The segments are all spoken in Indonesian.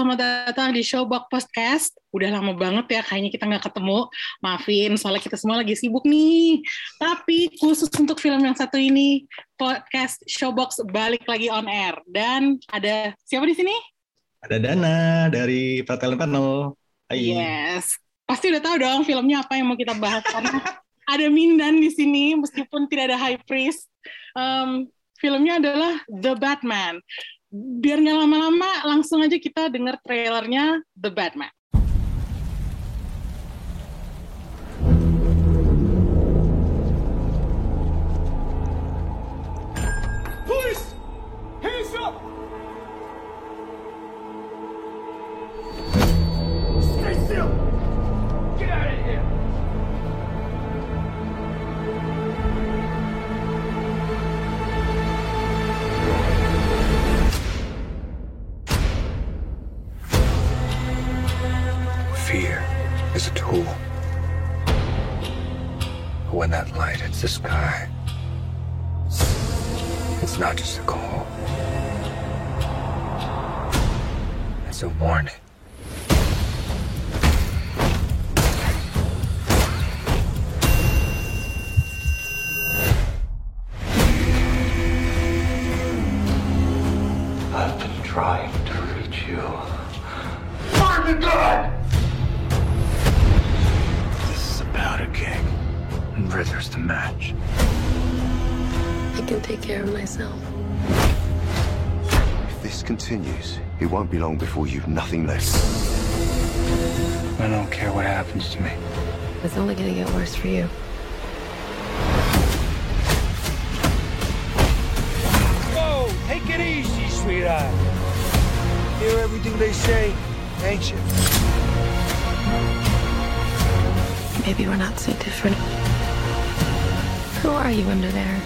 Selamat datang di Showbox Podcast. Udah lama banget ya kayaknya kita nggak ketemu. Maafin, soalnya kita semua lagi sibuk nih. Tapi khusus untuk film yang satu ini, podcast Showbox balik lagi on air. Dan ada siapa di sini? Ada Dana dari Fratelli Panel. Hai. Yes. Pasti udah tahu dong filmnya apa yang mau kita bahas karena ada Mindan di sini meskipun tidak ada High Priest. Um, filmnya adalah The Batman. Biar nggak lama-lama, langsung aja kita dengar trailernya The Batman. Won't be long before you've nothing left. I don't care what happens to me. It's only gonna get worse for you. Whoa, take it easy, sweetheart. Hear everything they say, ain't you? Maybe we're not so different. Who are you under there?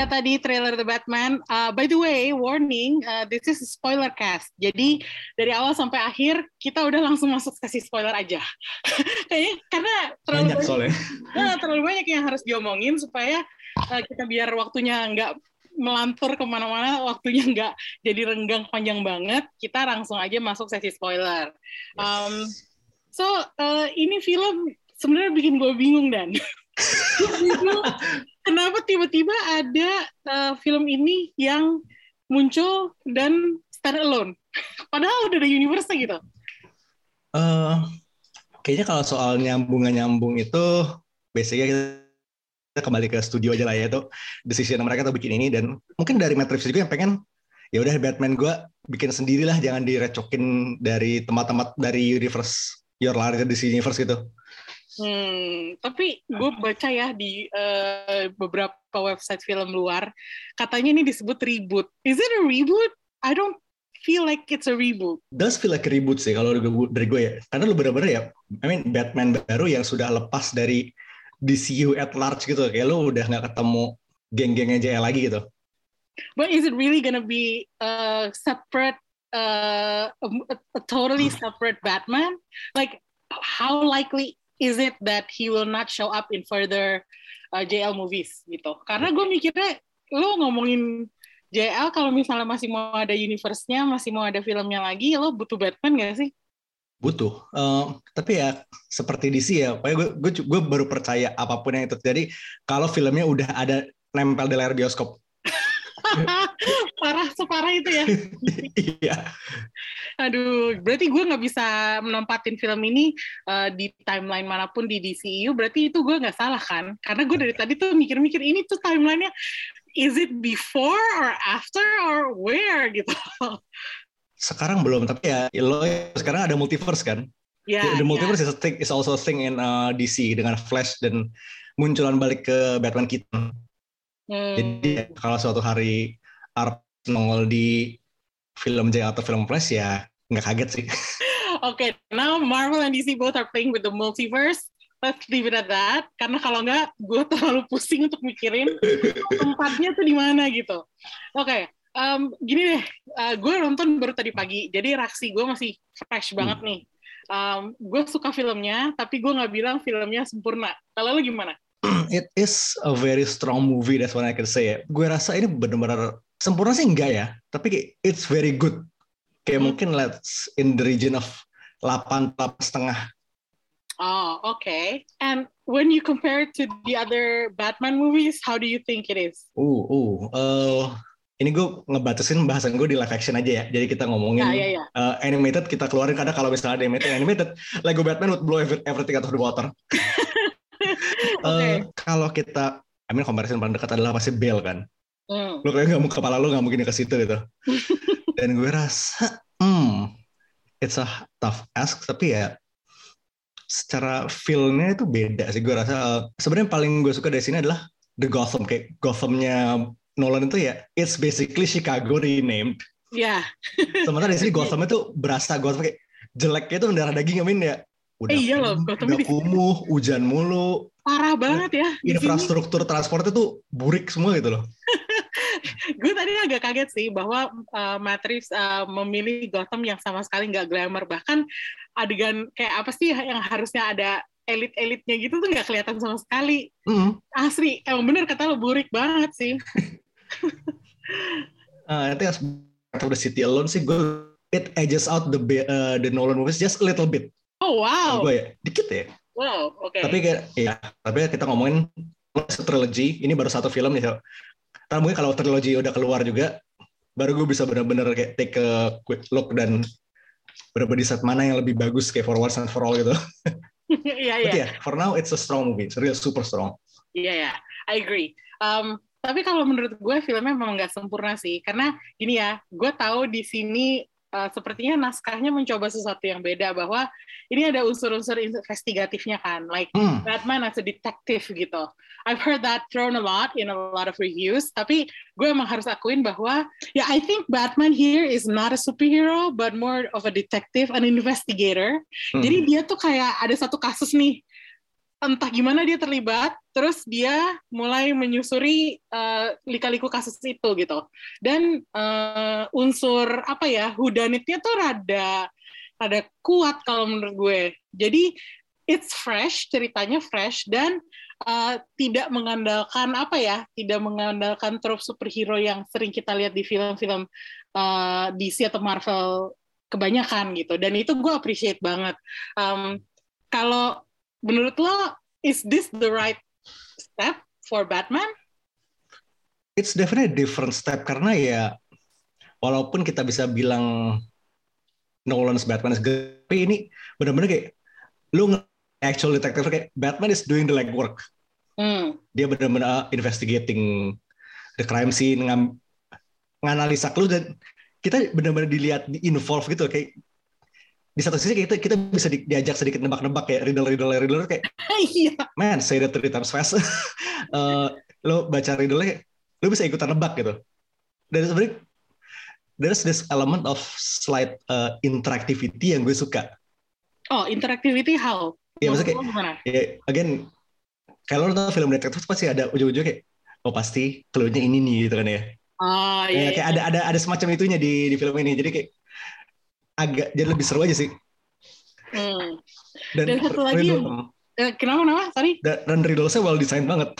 Dia tadi trailer The Batman. Uh, by the way, warning, uh, this is a spoiler cast. Jadi dari awal sampai akhir kita udah langsung masuk sesi spoiler aja. Kayaknya karena terlalu Banyak soalnya. Nah, terlalu banyak yang harus diomongin supaya uh, kita biar waktunya nggak melantur ke mana-mana, waktunya nggak jadi renggang panjang banget. Kita langsung aja masuk sesi spoiler. Um, so uh, ini film sebenarnya bikin gue bingung dan kenapa tiba-tiba ada uh, film ini yang muncul dan stand alone? Padahal udah ada universe gitu. Eh, kayaknya kalau soal nyambung nyambung itu basicnya kita kembali ke studio aja lah ya itu decision mereka tuh bikin ini dan mungkin dari Matrix juga yang pengen ya udah Batman gue bikin sendirilah jangan direcokin dari tempat-tempat dari universe your larger DC universe gitu. Hmm, tapi gue baca ya di uh, beberapa website film luar, katanya ini disebut reboot. Is it a reboot? I don't feel like it's a reboot. Does feel like a reboot sih kalau dari gue- ya. Karena lu bener-bener ya, I mean Batman baru yang sudah lepas dari DCU at large gitu. Kayak lu udah nggak ketemu geng-gengnya JL lagi gitu. But is it really gonna be a separate, uh, a, a totally separate Batman? Like, how likely is it that he will not show up in further uh, JL movies gitu? Karena gue mikirnya lo ngomongin JL kalau misalnya masih mau ada universe-nya, masih mau ada filmnya lagi, lo butuh Batman gak sih? butuh. Uh, tapi ya seperti DC ya, pokoknya gue, gue, gue baru percaya apa pun yang itu terjadi kalau filmnya udah ada nempel di layar bioskop. Parah separah itu ya. Iya. Aduh, berarti gue nggak bisa menempatin film ini uh, di timeline mana pun di DCU. Berarti itu gue nggak salah kan? Karena gue dari tadi tuh mikir-mikir ini tuh timelinenya is it before or after or where gitu. Sekarang belum, tapi ya lo sekarang ada multiverse kan? Ya, the, the ya. multiverse is, a thing, is also a thing in uh, DC dengan Flash dan munculan balik ke Batman Keaton. Hmm. Jadi kalau suatu hari Art nongol di film J atau film Flash ya nggak kaget sih. Oke, okay, now Marvel and DC both are playing with the multiverse. Let's leave it at that. Karena kalau nggak, gue terlalu pusing untuk mikirin tempatnya tuh di mana gitu. Oke, okay, um, gini deh, uh, gue nonton baru tadi pagi, jadi reaksi gue masih fresh banget nih. Um, gue suka filmnya, tapi gue nggak bilang filmnya sempurna. Kalau lo gimana? It is a very strong movie, that's what I can say. Gue rasa ini benar-benar sempurna sih enggak ya, tapi it's very good. Kayak hmm. mungkin let's in the region of 8, 8 setengah. Oh, okay. And when you compare it to the other Batman movies, how do you think it is? Uh, uh, uh ini gue ngebatasin bahasan gue di live action aja ya. Jadi kita ngomongin nah, iya, iya. Uh, animated kita keluarin karena kalau misalnya ada animated, animated Lego Batman would blow everything out of the water. okay. uh, kalau kita, I mean comparison paling dekat adalah pasti Bale kan. Mm. Lo kayak nggak mau kepala lo nggak mungkin ke situ gitu. Dan gue rasa, hmm, it's a tough ask tapi ya secara filmnya itu beda sih gue rasa. Uh, Sebenarnya paling gue suka dari sini adalah The Gotham kayak Gothamnya Nolan itu ya it's basically Chicago renamed. Iya. Yeah. Sementara di sini Gotham itu berasa Gotham kayak jeleknya itu darah daging amin ya. Udah, eh, iya loh, Gotham udah kumuh, hujan mulu. Parah banget ya. Infrastruktur transport itu burik semua gitu loh. gue tadi agak kaget sih bahwa uh, Matrix uh, memilih Gotham yang sama sekali nggak glamour bahkan adegan kayak apa sih yang harusnya ada elit-elitnya gitu tuh nggak kelihatan sama sekali. Mm. Asli, emang bener kata lo burik banget sih. uh, I think as the city alone sih gue it edges out the uh, the Nolan movies just a little bit. Oh wow. Gue ya, dikit ya. Wow, oke. Okay. Tapi kayak ya, tapi kita ngomongin trilogy, ini baru satu film nih. Tapi mungkin kalau trilogy udah keluar juga, baru gue bisa benar-benar kayak take a quick look dan benar-benar di set mana yang lebih bagus kayak for once and for all gitu. Iya, iya. yeah, for now it's a strong movie. It's real super strong. Iya, yeah, iya. Yeah. I agree. Um, tapi kalau menurut gue filmnya memang nggak sempurna sih. Karena gini ya, gue tahu di sini uh, sepertinya naskahnya mencoba sesuatu yang beda bahwa ini ada unsur-unsur investigatifnya kan, like hmm. Batman as a detective gitu. I've heard that thrown a lot in a lot of reviews, tapi gue emang harus akuin bahwa ya yeah, I think Batman here is not a superhero but more of a detective, an investigator. Hmm. Jadi dia tuh kayak ada satu kasus nih entah gimana dia terlibat, terus dia mulai menyusuri uh, lika-liku kasus itu gitu. Dan uh, unsur apa ya, hudanitnya tuh rada rada kuat kalau menurut gue. Jadi it's fresh, ceritanya fresh dan uh, tidak mengandalkan apa ya, tidak mengandalkan trope superhero yang sering kita lihat di film-film uh, DC atau Marvel kebanyakan gitu. Dan itu gue appreciate banget. Um, kalau menurut lo is this the right step for Batman? It's definitely a different step karena ya walaupun kita bisa bilang Nolan's Batman is good, tapi ini benar-benar kayak lu actual detective kayak Batman is doing the legwork. Hmm. Dia benar-benar investigating the crime scene, ngam, nganalisa clue dan kita benar-benar dilihat di involve gitu kayak di satu sisi kita kita bisa di, diajak sedikit nebak-nebak kayak riddle riddle riddle kayak iya. Man say that three times fast. Uh, lo baca riddle kayak lo bisa ikutan nebak gitu. Dan sebenarnya there's this element of slight uh, interactivity yang gue suka. Oh interactivity how? Ya maksudnya kayak ya, again kalau lo nonton film detektif pasti ada ujung-ujung kayak oh pasti clue-nya ini nih gitu kan ya. Oh, iya, ya, kayak iya. ada ada ada semacam itunya di di film ini. Jadi kayak agak jadi lebih seru aja sih. Hmm. Dan, Dan satu lagi, Eh, kenapa kenapa? Sorry. Dan, dan riddles-nya well design banget.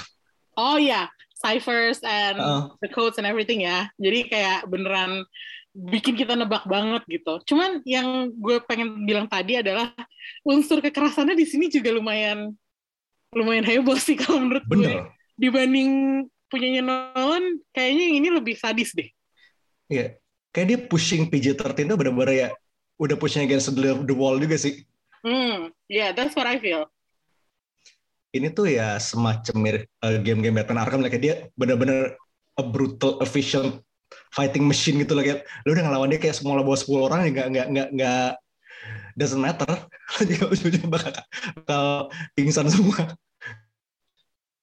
Oh iya, ciphers and Uh. the codes and everything ya. Jadi kayak beneran bikin kita nebak banget gitu. Cuman yang gue pengen bilang tadi adalah unsur kekerasannya di sini juga lumayan lumayan heboh sih kalau menurut gue. Bener. Dibanding punyanya Nolan, kayaknya yang ini lebih sadis deh. Iya. Kayak dia pushing PG-13 tuh bener-bener ya udah pushing against the, the wall juga sih. Hmm, yeah, that's what I feel. Ini tuh ya semacam mirip uh, game-game Batman Arkham kayak dia bener-bener a brutal, efficient fighting machine gitu lah kayak lu udah ngelawan dia kayak semua bawa 10 orang ya nggak nggak nggak nggak doesn't matter dia ujung-ujungnya bakal, bakal pingsan semua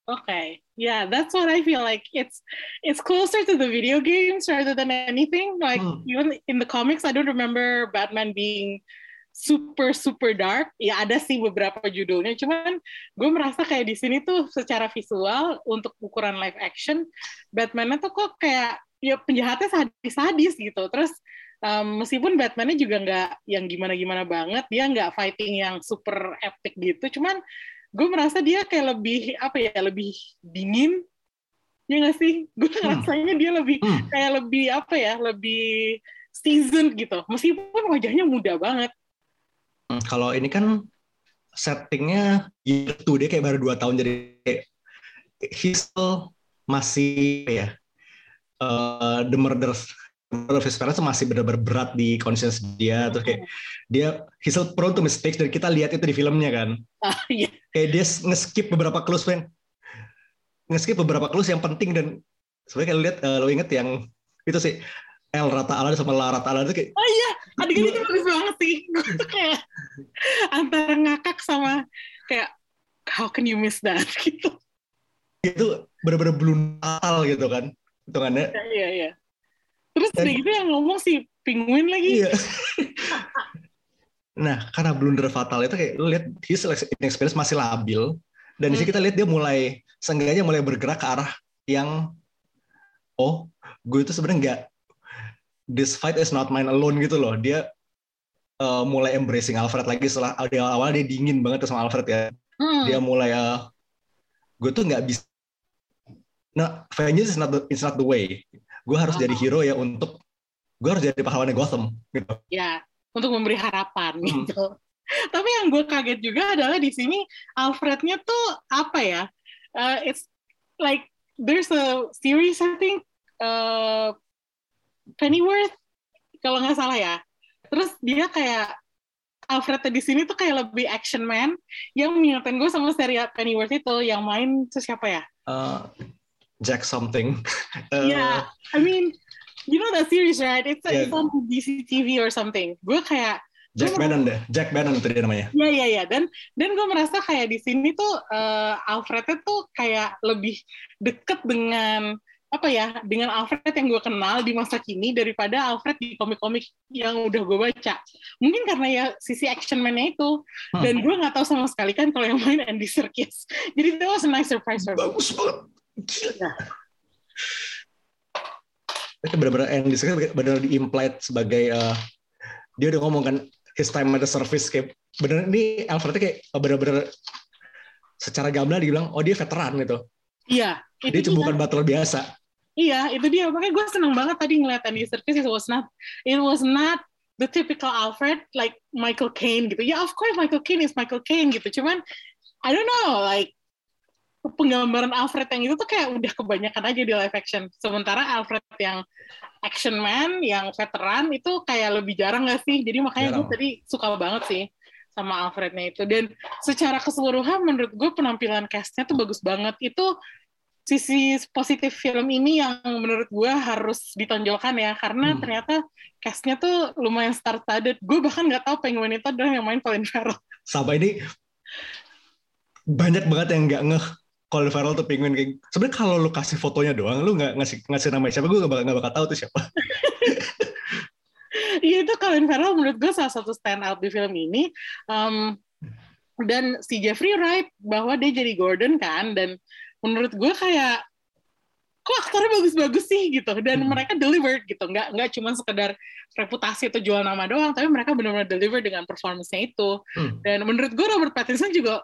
Okay. Yeah, that's what I feel like. It's it's closer to the video games rather than anything. Like Hmm. even in the comics, I don't remember Batman being super super dark. Ya ada sih beberapa judulnya, cuman gue merasa kayak di sini tuh secara visual untuk ukuran live action, Batman-nya tuh kok kayak ya penjahatnya sadis-sadis gitu. Terus um, meskipun Batman-nya juga nggak yang gimana-gimana banget, dia nggak fighting yang super epic gitu, cuman gue merasa dia kayak lebih apa ya lebih dingin. Ya nggak sih? Gue ngerasanya dia lebih Hmm. kayak lebih apa ya lebih seasoned gitu. Meskipun wajahnya muda banget. Hmm, kalau ini kan settingnya year two dia kayak baru dua tahun jadi he's still masih ya uh, the murder his parents masih benar-benar berat di conscience dia. Terus kayak dia he's prone to mistakes dan kita lihat itu di filmnya kan. Ah iya. Kayak dia nge-skip beberapa clues men nge-skip beberapa clues yang penting dan sebenarnya kalau lihat eh, lo inget yang itu sih El Rata Ala sama La Rata Ala itu kayak oh iya adegan itu bagus banget sih. Gue tuh kayak antara ngakak sama kayak how can you miss that? Gitu. Itu benar-benar brutal gitu kan hitungannya. Iya iya iya terus udah gitu yang ngomong si penguin lagi Iya. nah, karena blunder fatal itu kayak lu lihat his inexperience masih labil dan di sini Hmm. kita lihat dia mulai seenggaknya mulai bergerak ke arah yang oh, gue itu sebenarnya nggak this fight is not mine alone gitu loh. Dia uh, mulai embracing Alfred lagi setelah di awal dia dingin banget sama Alfred ya. Hmm. Dia mulai uh, gue tuh nggak bisa Nah, vengeance is not the, it's not the way. Gue harus Ah. jadi hero ya untuk gue harus jadi pahlawannya Gotham gitu. ya untuk memberi harapan Hmm. gitu. Tapi yang gue kaget juga adalah di sini Alfrednya tuh apa ya? Uh, it's like there's a series I think uh, Pennyworth kalau nggak salah ya. Terus dia kayak Alfrednya di sini tuh kayak lebih action man yang mengingatkan gue sama serial Pennyworth itu yang main itu siapa ya? Uh, Jack something. Uh, Yeah, I mean, you know that series, right? It's, Yeah. it's on DCTV or something. Gue kayak, Jack Bannon deh. Jack Bannon itu dia namanya. ya ya ya, dan dan gue merasa kayak di sini tuh eh, Alfrednya tuh kayak lebih deket dengan apa ya, dengan Alfred yang gue kenal di masa kini daripada Alfred di komik-komik yang udah gue baca. Mungkin karena ya sisi action man-nya itu, Hmm. dan gue nggak tahu sama sekali kan kalau yang main Andy Serkis. Jadi itu was a nice surprise. Bagus banget. Gila. Itu benar-benar Andy Serkis benar di-implied sebagai uh, dia udah ngomong kan his time at the service kayak bener ini Alfred kayak benar-benar secara gamblang dibilang oh dia veteran gitu. Iya, Dia cuma bukan battle biasa. Iya, itu dia. Makanya gue seneng banget tadi ngeliat Andy Serkis. It was not, it was not the typical Alfred like Michael Caine gitu. Ya, of course Michael Caine is Michael Caine gitu. Cuman, I don't know, like penggambaran Alfred yang itu tuh kayak udah kebanyakan aja di live action. Sementara Alfred yang action man, yang veteran itu kayak lebih jarang gak sih? Jadi makanya gue tadi suka banget sih sama Alfrednya itu. Dan secara keseluruhan menurut gue penampilan castnya tuh bagus banget. Itu sisi positif film ini yang menurut gue harus ditonjolkan ya karena Hmm. ternyata castnya tuh lumayan star studded gue bahkan nggak tahu penguin itu adalah yang main Colin Farrell Sampai ini banyak banget yang nggak ngeh Colin Farrell tuh penguin kayak sebenarnya kalau lu kasih fotonya doang lu nggak ngasih ngasih nama siapa gue nggak bakal, nggak bakal tahu tuh siapa. Iya itu Colin Farrell menurut gue salah satu stand out di film ini. Um, dan si Jeffrey Wright bahwa dia jadi Gordon kan dan menurut gue kayak kok aktornya bagus-bagus sih gitu. Dan Hmm. mereka delivered gitu. Nggak nggak cuma sekedar reputasi atau jual nama doang tapi mereka benar-benar deliver dengan performance-nya itu. Hmm. dan menurut gue Robert Pattinson juga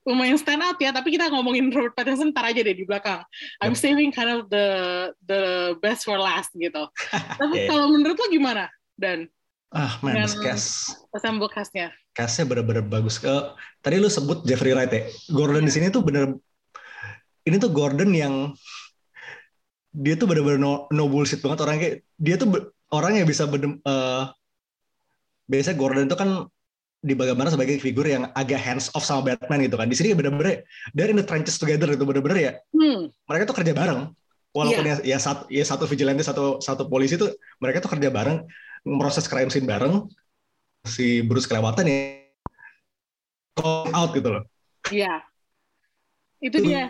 lumayan stand out ya, tapi kita ngomongin Robert Pattinson ntar aja deh di belakang. I'm saving kind of the the best for last gitu. tapi Yeah. kalau menurut lo gimana? Dan Ah, man, cast. ensemble cast-nya. Castnya bener-bener bagus. ke tadi lu sebut Jeffrey Wright ya. Gordon di sini tuh bener, ini tuh Gordon yang dia tuh bener-bener no, no bullshit banget orang kayak dia tuh orang yang bisa bener, eh, biasanya Gordon itu kan digambarkan sebagai figur yang agak hands off sama Batman gitu kan. Di sini bener-bener dari in the trenches together itu bener-bener ya Hmm, mereka tuh kerja bareng walaupun ya, ya satu ya satu vigilante satu satu polisi tuh mereka tuh kerja bareng proses crime scene bareng si Bruce kelewatan ya call out gitu loh iya. Itu dia.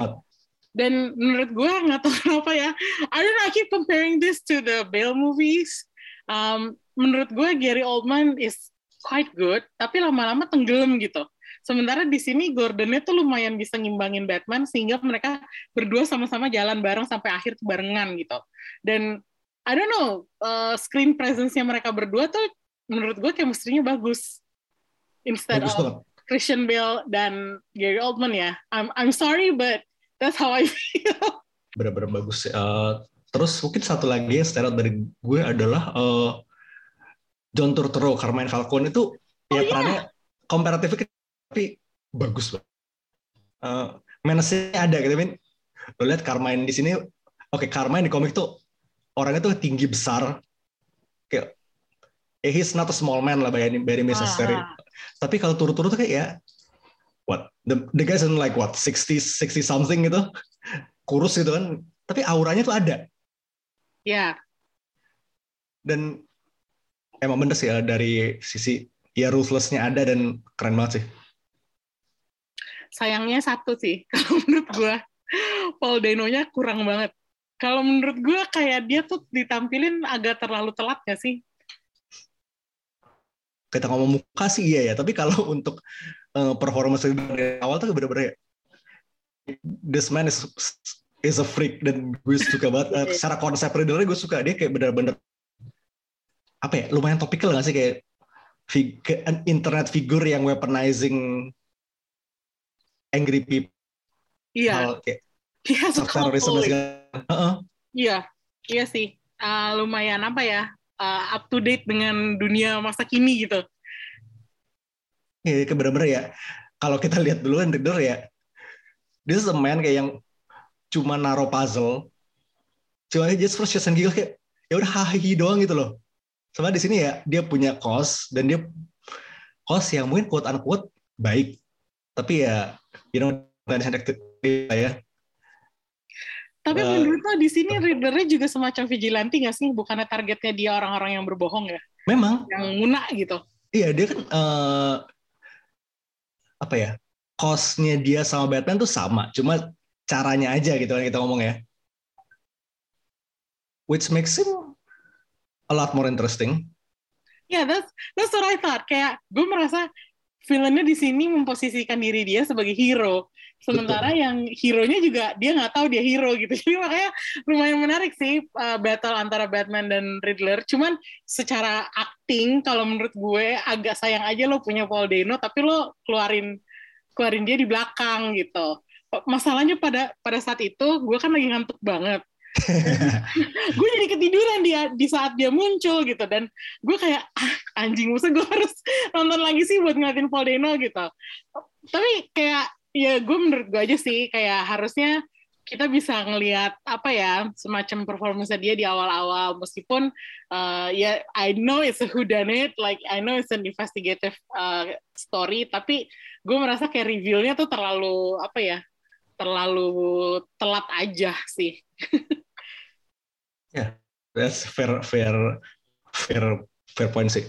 Dan menurut gue nggak tahu kenapa ya. I don't know, I keep comparing this to the Bale movies. Um, menurut gue Gary Oldman is quite good, tapi lama-lama tenggelam gitu. Sementara di sini Gordonnya tuh lumayan bisa ngimbangin Batman sehingga mereka berdua sama-sama jalan bareng sampai akhir tuh barengan gitu. Dan I don't know, uh, screen presence-nya mereka berdua tuh menurut gue chemistry-nya bagus. Instead bagus of banget Christian Bale dan Gary Oldman ya. I'm I'm sorry but that's how I feel. bener-bener bagus Eh, terus mungkin satu lagi yang stand out dari gue adalah eh, John Turturro Carmine Falcone itu ya iya. perannya komparatif tapi bagus banget Eh, menace-nya ada gitu Min lo lihat Carmine di sini oke Carmine di komik tuh orangnya tuh tinggi besar. Kayak eh, he's not a small man lah by any means necessary. Ah, tapi kalau turu-turu tuh kayak ya what the, the guys in like what 60 60 something gitu. Kurus gitu kan. Tapi auranya tuh ada. Ya, dan emang bener sih ya, dari sisi ya ruthlessnya ada dan keren banget sih sayangnya satu sih kalau menurut gue Paul Dano-nya kurang banget. Kalau menurut gue kayak dia tuh ditampilin agak terlalu telat gak sih? kita ngomong muka sih iya ya tapi kalau untuk uh, performance dari awal tuh bener-bener ya, this man is is a freak dan gue suka banget Uh, secara konsep Riddler gue suka dia kayak bener-bener apa ya lumayan topikal gak sih kayak fig- internet figure yang weaponizing angry people Iya, kayak dia segala Heeh. Iya, iya sih. Ah, lumayan apa ya? ah, up to date dengan dunia masa kini gitu. Iya, bener-bener ya. Kalau kita lihat dulu kan Riddler ya, this is a man kayak yang cuma naro puzzle, cuma just for shits and giggles kayak ya udah hahi doang gitu loh. Sama di sini ya dia punya kos dan dia kos yang mungkin quote unquote baik, tapi ya you know dan ya. Tapi Eh, menurut lo di sini readernya juga semacam vigilante nggak sih? Bukannya targetnya dia orang-orang yang berbohong ya? Memang Yang nguna gitu. Iya dia kan eh, apa ya costnya dia sama Batman tuh sama, cuma caranya aja gitu kan kita ngomong ya. Which makes him a lot more interesting. Ya, that's, that's what I thought. Kayak gue merasa villainnya di sini memposisikan diri dia sebagai hero. Sementara yang hero-nya juga dia nggak tahu dia hero gitu. Jadi makanya lumayan menarik sih uh, battle antara Batman dan Riddler. Cuman secara acting kalau menurut gue agak sayang aja lo punya Paul Dano tapi lo keluarin keluarin dia di belakang gitu. Masalahnya pada pada saat itu gue kan lagi ngantuk banget. gue jadi ketiduran dia di saat dia muncul gitu. Dan gue kayak ah, anjing musuh gue harus nonton lagi sih buat ngeliatin Paul Dano gitu. Tapi kayak ya gue menurut gue aja sih kayak harusnya kita bisa ngelihat apa ya semacam performance dia di awal-awal. Meskipun uh, ya I know it's a whodunit like I know it's an investigative uh, story. Tapi gue merasa kayak reveal-nya tuh terlalu apa ya terlalu telat aja sih That's fair fair fair fair point sih.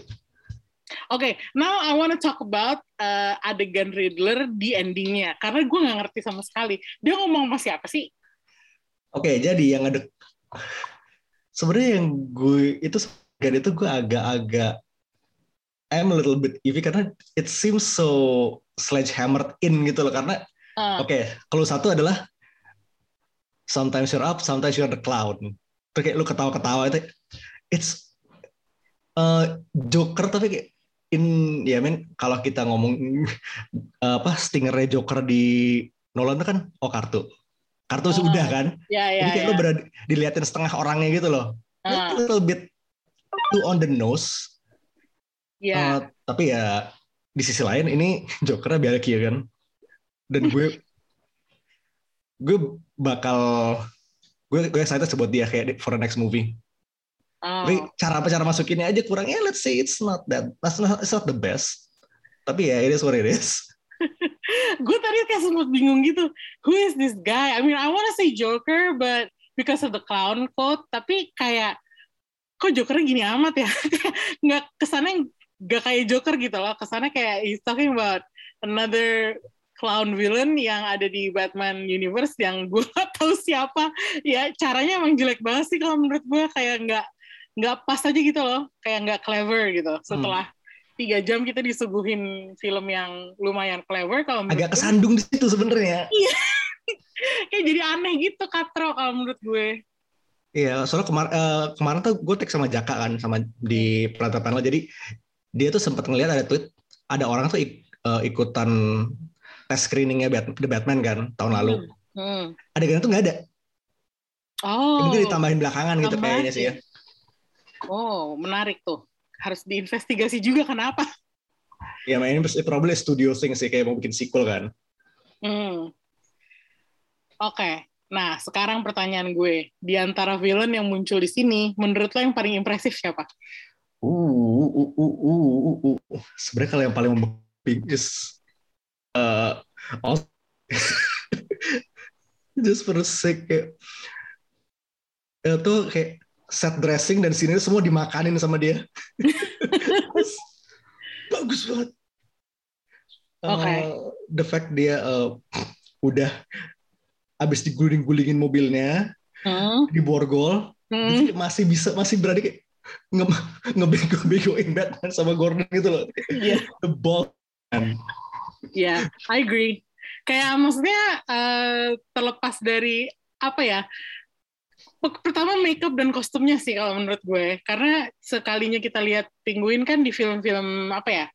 Oke, now I want to talk about uh, adegan Riddler di endingnya karena gue nggak ngerti sama sekali. Dia ngomong sama siapa sih? Oke, jadi yang ada sebenarnya yang gue itu sebagian itu gue agak-agak I'm a little bit iffy karena it seems so sledgehammered in gitu loh karena Uh, oke kalau satu adalah sometimes you're up sometimes you're the cloud terus kayak lu ketawa-ketawa itu it's uh, Joker tapi kayak in ya men kalau kita ngomong apa Stingray Joker di Nolan itu kan oh kartu kartu Oh. sudah kan Ya, ya, jadi kayak ya. lo berada diliatin setengah orangnya gitu loh Ah, a little bit too on the nose ya. Uh, tapi ya di sisi lain ini Jokernya Bialki ya kan dan gue gue bakal gue gue excited buat dia kayak di- for the next movie Oh. tapi cara cara masukinnya aja kurang ya let's say it's not that that's not, it's not the best tapi ya it is what it is gue tadi kayak sempat bingung gitu. Who is this guy? I mean, I wanna say Joker, but because of the clown quote, tapi kayak kok Jokernya gini amat ya? Nggak kesannya nggak kayak Joker gitu loh. Kesannya kayak he's talking about another clown villain yang ada di Batman universe yang gue gak tahu siapa. Ya caranya emang jelek banget sih kalau menurut gue kayak nggak nggak pas aja gitu loh. Kayak nggak clever gitu. Setelah tiga jam kita disuguhin film yang lumayan clever kalau agak gue kesandung di situ sebenarnya kayak jadi aneh gitu katro kalau menurut gue Iya, soalnya kemar eh, kemarin tuh gue tag sama Jaka kan, sama di perantara panel. Jadi dia tuh sempat ngeliat ada tweet, ada orang tuh ik- eh, ikutan tes screeningnya Bat- The Batman kan tahun lalu. Hmm. Adegannya tuh nggak ada. oh Mungkin ditambahin belakangan gitu Tambahin. kayaknya sih ya. oh menarik tuh harus diinvestigasi juga kenapa Ya, main ini probably studio thing sih kayak mau bikin sequel kan. hmm. oke nah sekarang pertanyaan gue di antara villain yang muncul di sini menurut lo yang paling impresif siapa Uh, uh, uh, uh, uh, uh, uh. Sebenarnya kalau yang paling is uh, just for the sake kayak itu kayak set dressing dan sini semua dimakanin sama dia. Bagus banget. Uh, Oke. the fact dia uh, udah abis diguling-gulingin mobilnya, hmm. diborgol, Hmm. jadi masih bisa masih berani kayak nge ngebego-begoin Batman sama Gordon gitu loh. Iya. The ball. Ya, I agree. Kayak maksudnya eh, terlepas dari apa ya? pe- Pertama makeup dan kostumnya sih kalau menurut gue, karena sekalinya kita lihat Penguin kan di film-film apa ya?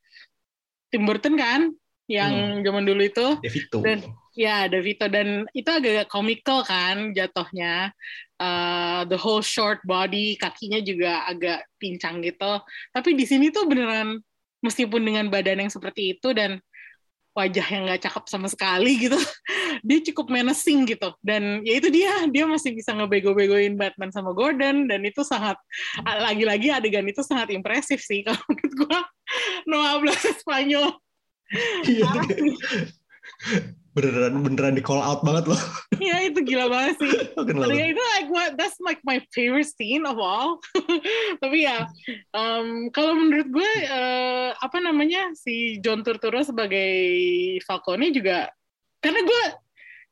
Tim Burton kan, yang zaman dulu itu, Devito. Dan- ya Devito dan itu agak comical kan jatuhnya. Eh, the whole short body, kakinya juga agak pincang gitu. Tapi di sini tuh beneran meskipun dengan badan yang seperti itu dan wajah yang nggak cakep sama sekali gitu, dia cukup menacing gitu. Dan ya itu dia, dia masih bisa ngebego-begoin Batman sama Gordon dan itu sangat lagi-lagi adegan itu sangat impresif sih kalau menurut gua. Noah Blas Spanyol. Iya, beneran beneran di call out banget loh. Iya itu gila banget sih. Adegan itu like what that's like my favorite scene of all. Tapi ya um, kalau menurut gue eh, apa namanya si John Turturro sebagai Falcone juga karena gue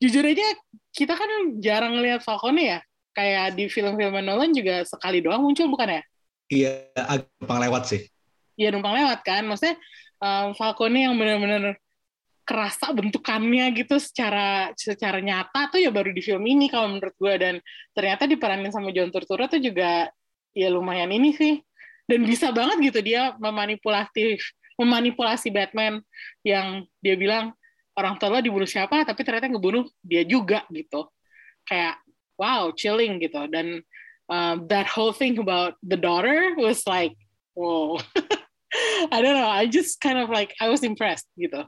jujur aja kita kan jarang ngelihat Falcone ya. Kayak di film-film Nolan juga sekali doang muncul bukan ya? Iya, agak lewat sih. ya numpang lewat kan maksudnya um, Falcone yang benar-benar kerasa bentukannya gitu secara secara nyata tuh ya baru di film ini kalau menurut gue dan ternyata diperanin sama John Turturro tuh juga ya lumayan ini sih. Dan bisa banget gitu dia memanipulasi memanipulasi Batman yang dia bilang orang tua lo dibunuh siapa tapi ternyata ngebunuh dia juga gitu. Kayak wow chilling gitu. Dan um, that whole thing about the daughter was like wow. I don't know I just kind of like I was impressed gitu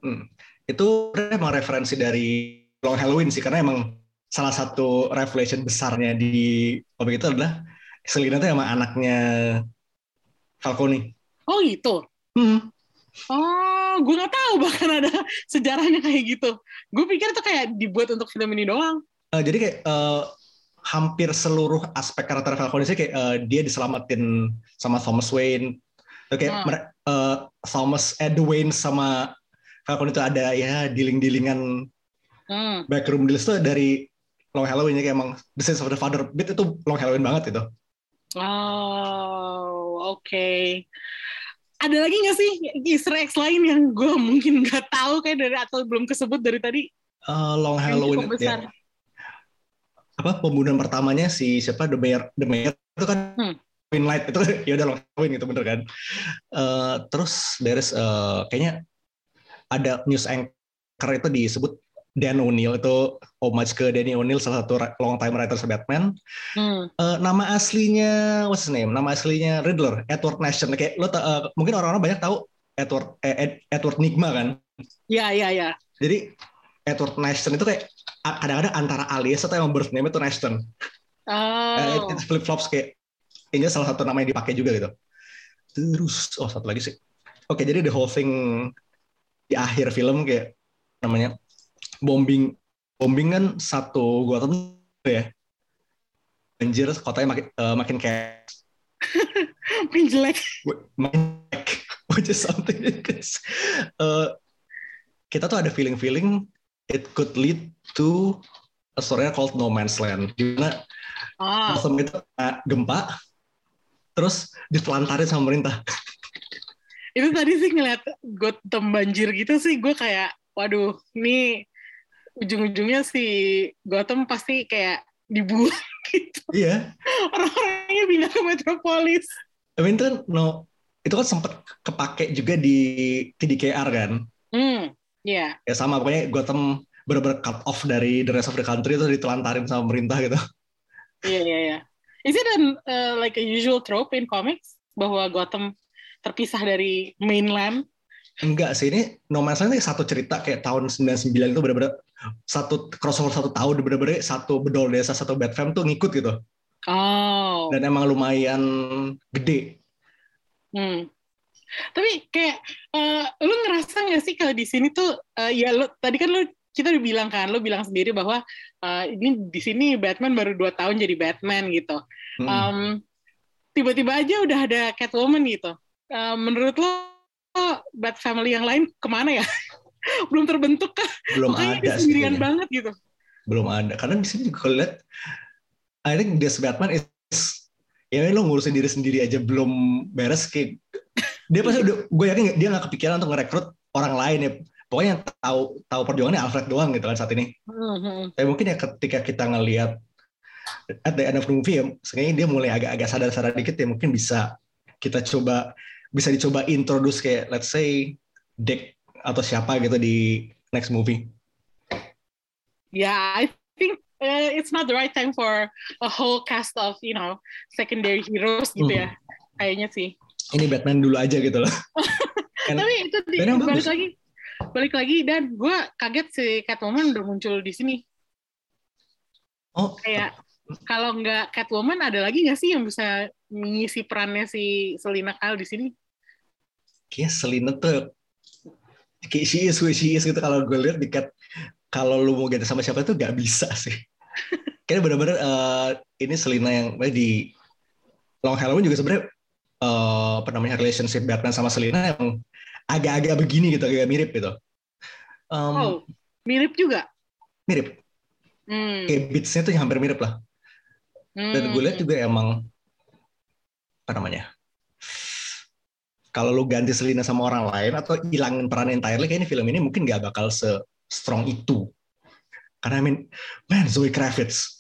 Itu emang referensi dari Long Halloween sih, karena emang salah satu revelation besarnya di komik itu adalah Selina tuh sama anaknya Falcone. oh gitu Hmm. oh gue nggak tahu bahkan ada sejarahnya kayak gitu gue pikir tuh kayak dibuat untuk film ini doang Eh, jadi kayak eh, hampir seluruh aspek karakter Falcone sih kayak eh, dia diselamatin sama Thomas Wayne. Oke, Hmm. mere- eh, Thomas Edwin sama Falcone itu ada ya dealing-dealingan hmm. backroom deals tuh dari Long Halloween ya kayak emang The Sins of the Father bit itu Long Halloween banget itu. oh oke ada lagi nggak sih Easter eggs lain yang gue mungkin nggak tahu kayak dari atau belum kesebut dari tadi Eh, Long Halloween ya, apa pembunuhan pertamanya si siapa The Mayor The Mayor itu kan Hmm. Halloween Light itu ya udah long Halloween gitu bener kan. Eh, terus there's eh, kayaknya ada news anchor itu disebut Dan O'Neill itu homage ke Danny O'Neill salah satu long time writer Batman. Hmm. Eh, nama aslinya what's his name? Nama aslinya Riddler, Edward Nation. Kayak lo eh, mungkin orang-orang banyak tahu Edward eh, Ed- Edward Nigma kan. Ya, ya, ya. Jadi Edward Nation itu kayak kadang-kadang antara alias atau emang birth name itu Nation. Eh, Oh. itu flip flops kayak ini salah satu nama yang dipakai juga gitu. Terus oh satu lagi sih. Oke jadi the whole thing di akhir film kayak namanya bombing bombing kan satu gua tahu ya. Banjir kotanya makin eh, makin kayak Makin jelek. makin kayak which is something because, eh, kita tuh ada feeling-feeling it could lead to a story called No Man's Land. Di mana Ah, itu kena gempa terus ditelantarin sama pemerintah itu tadi sih ngeliat Gotham banjir gitu sih, gue kayak, waduh, ini ujung-ujungnya si Gotham pasti kayak dibuang gitu. iya Orang-orangnya pindah ke Metropolis. I mean itu kan no itu kan sempat kepake juga di TDKR kan Hmm, ya. ya sama pokoknya Gotham bener-bener cut off dari the rest of the country terus ditelantarin sama pemerintah gitu Iya, iya, iya. Is it an, uh, like a usual trope in comics bahwa Gotham terpisah dari mainland? enggak sih ini No Man's Land ini satu cerita kayak tahun 99 itu bener-bener satu crossover satu tahun bener-bener satu bedol desa satu bad fam tuh ngikut gitu Oh. dan emang lumayan gede Hmm. Tapi kayak uh, lu ngerasa nggak sih kalau di sini tuh uh, ya lu tadi kan lu kita udah bilang kan, lu bilang sendiri bahwa uh, ini di sini Batman baru dua tahun jadi Batman gitu. Hmm. Um, tiba-tiba aja udah ada Catwoman gitu. Uh, menurut lo Bat Family yang lain ke mana ya? Belum terbentuk kah? belum Makanya ada sendirian kayaknya. banget gitu. belum ada karena di sini juga kalau lihat I think this Batman is ya lo ngurusin diri sendiri aja belum beres kayak dia pasti udah gue yakin dia nggak kepikiran untuk ngerekrut orang lain ya pokoknya yang tahu tahu perjuangannya Alfred doang gitu kan saat ini Mhm. tapi mungkin ya ketika kita ngelihat at the end of the movie ya sebenarnya dia mulai agak-agak sadar-sadar dikit ya mungkin bisa kita coba bisa dicoba introduce kayak let's say Dick atau siapa gitu di next movie Yeah, I think uh, it's not the right time for a whole cast of you know secondary heroes gitu Hmm. ya. Kayaknya sih. ini Batman dulu aja gitu loh And- Tapi itu di, balik bagus. lagi, balik lagi dan gue kaget si Catwoman udah muncul di sini. oh Kayak kalau nggak Catwoman ada lagi nggak sih yang bisa mengisi perannya si Selina Kyle di sini? Kayak Selina tuh kayak she is who she is gitu kalau gue lihat di cat kalau lu mau ganti sama siapa tuh gak bisa sih kayaknya bener-bener eh, ini Selina yang eh, di Long Halloween juga sebenarnya eh, apa namanya relationship Batman sama Selina yang agak-agak begini gitu agak mirip gitu Em, Oh, mirip juga. mirip Hmm. kayak beatsnya tuh hampir mirip lah dan gue lihat Hmm. juga emang apa namanya kalau lu ganti Selina sama orang lain atau hilangin peran entirely kayak ini film ini mungkin gak bakal se strong itu karena I mean man Zoe Kravitz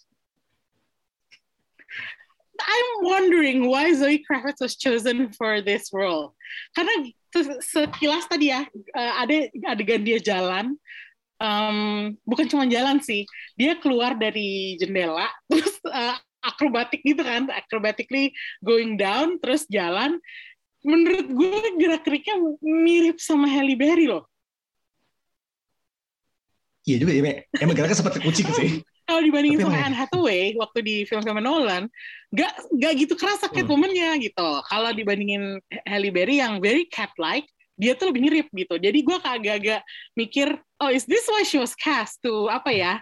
I'm wondering why Zoe Kravitz was chosen for this role. Karena se- sekilas tadi ya eh, ada adegan dia jalan, em, bukan cuma jalan sih, dia keluar dari jendela terus eh, akrobatik gitu kan, acrobatically going down terus jalan. Menurut gue gerak geriknya mirip sama Halle Berry loh. iya juga ya emang- geraknya seperti kucing sih Kalau dibandingin Tapi sama Anne Hathaway waktu di film-film Nolan, gak, gak gitu kerasa Hmm. Catwoman-nya gitu. Kalau dibandingin Halle Berry yang very cat-like, dia tuh lebih mirip gitu. Jadi gue agak-agak mikir, oh is this why she was cast to apa ya?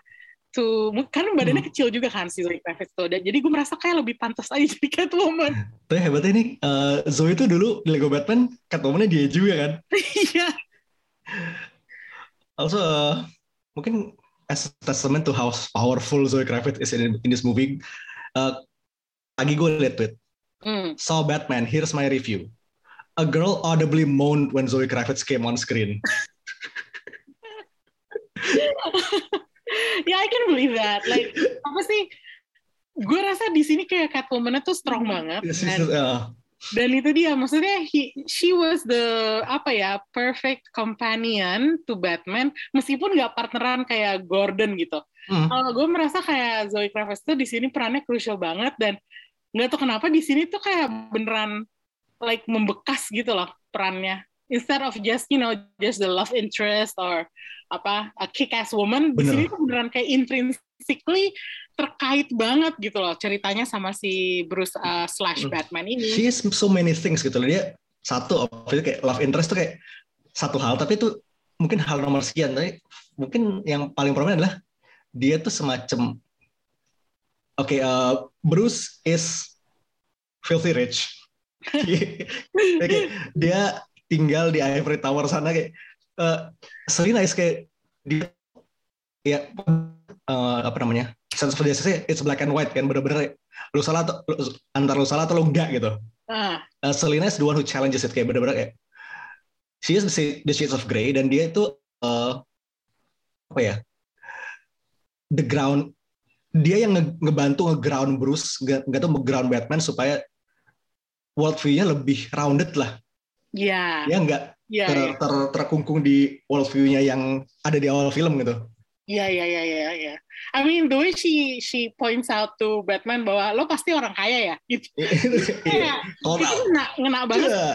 To, karena badannya Hmm. kecil juga kan si Zoe Kravitz tuh. Dan jadi gue merasa kayak lebih pantas aja jadi Catwoman. tapi hebatnya nih eh, Zoe itu dulu di Lego Batman Catwoman-nya dia juga kan Iya. also eh, mungkin as a testament to how powerful Zoe Kravitz is in, in this movie eh, lagi gue liat tweet Hmm. saw Batman, here's my review. A girl audibly moaned when Zoe Kravitz came on screen. Ya, I can believe that. Like, apa sih? gue rasa di sini kayak Catwoman tuh strong banget Yes, dan, uh, dan itu dia maksudnya he, she was the apa ya perfect companion to Batman meskipun nggak partneran kayak Gordon gitu hmm. kalau gue merasa kayak Zoe Kravitz tuh di sini perannya crucial banget dan nggak tahu kenapa di sini tuh kayak beneran like membekas gitu loh perannya instead of just you know just the love interest or apa a kick-ass woman di sini tuh beneran kayak intrinsically terkait banget gitu loh ceritanya sama si Bruce uh, slash Hmm. Batman ini. She is so many things gitu loh. Dia satu itu kayak love interest tuh kayak satu hal tapi itu mungkin hal nomor sekian. Tapi mungkin yang paling prominent adalah dia tuh semacam oke uh, Bruce is filthy rich. Kayak dia tinggal di Ivory Tower sana kayak uh, Selina is kayak dia ya uh, apa namanya sense of justice it's black and white kan bener-bener lu salah atau lu, antara lu salah atau lu enggak gitu. Ah. Uh, Selena is the one who challenges it kayak bener-bener kayak she is the, the shades of grey dan dia itu uh, apa ya the ground dia yang nge- ngebantu nge-ground Bruce nggak nggak tuh nge-ground Batman supaya world view-nya lebih rounded lah ya ya nggak ya ter, ya ter- terkungkung di world view-nya yang ada di awal film gitu. Ya ya ya ya ya I mean the way she she points out to Batman bahwa lo pasti orang kaya ya. Gitu kayak Call itu ngena ngena banget. Iya.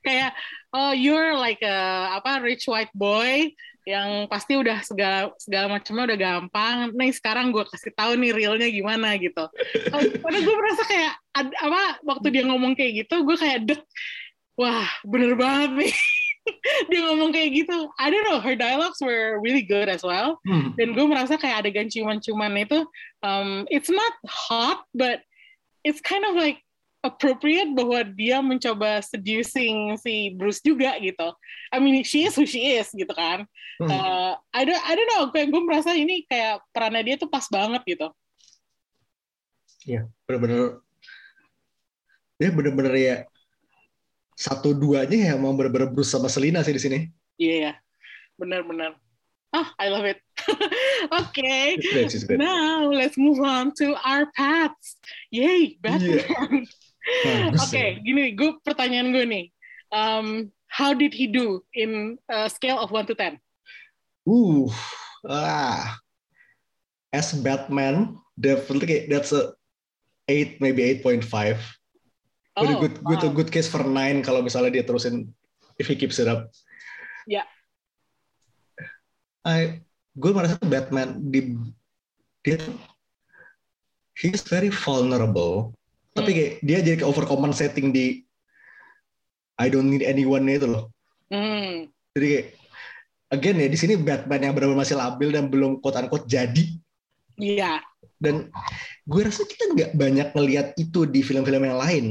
kayak oh you're like a apa rich white boy yang pasti udah segala segala macamnya udah gampang. Nih sekarang gue kasih tahu nih realnya gimana gitu. Karena gue merasa kayak ad- apa waktu dia ngomong kayak gitu, gue kayak dek, wah bener banget nih. dia ngomong kayak gitu. I don't know, her dialogues were really good as well. Hmm. Dan gue merasa kayak adegan ciuman-ciuman itu, um, it's not hot, but it's kind of like appropriate bahwa dia mencoba seducing si Bruce juga gitu. I mean, she is who she is gitu kan. Hmm. Uh, I don't, I don't know, kayak gue merasa ini kayak perannya dia tuh pas banget gitu. bener-bener dia bener-bener ya satu duanya ya mau bener-bener Bruce sama Selina sih di sini. Iya, yeah, benar-benar. Ah, I love it. okay. Great, great. Now let's move on to our paths. Yay, Batman. Bagus Oke, ya. gini, gue pertanyaan gue nih. Um, how did he do in uh, scale of 1 to 10? Uh, ah, as Batman, definitely that's a eight maybe 8.5. But a good good wow. good case for nine kalau misalnya dia terusin if he keeps it up. Ya. I gue merasa Batman di dia he's very vulnerable. Tapi Hmm. kayak dia jadi kayak overcompensating di I don't need anyone itu loh. Hmm, Jadi kayak again ya di sini Batman yang benar-benar masih labil dan belum quote unquote jadi Iya, dan gue rasa kita nggak banyak ngelihat itu di film-film yang lain.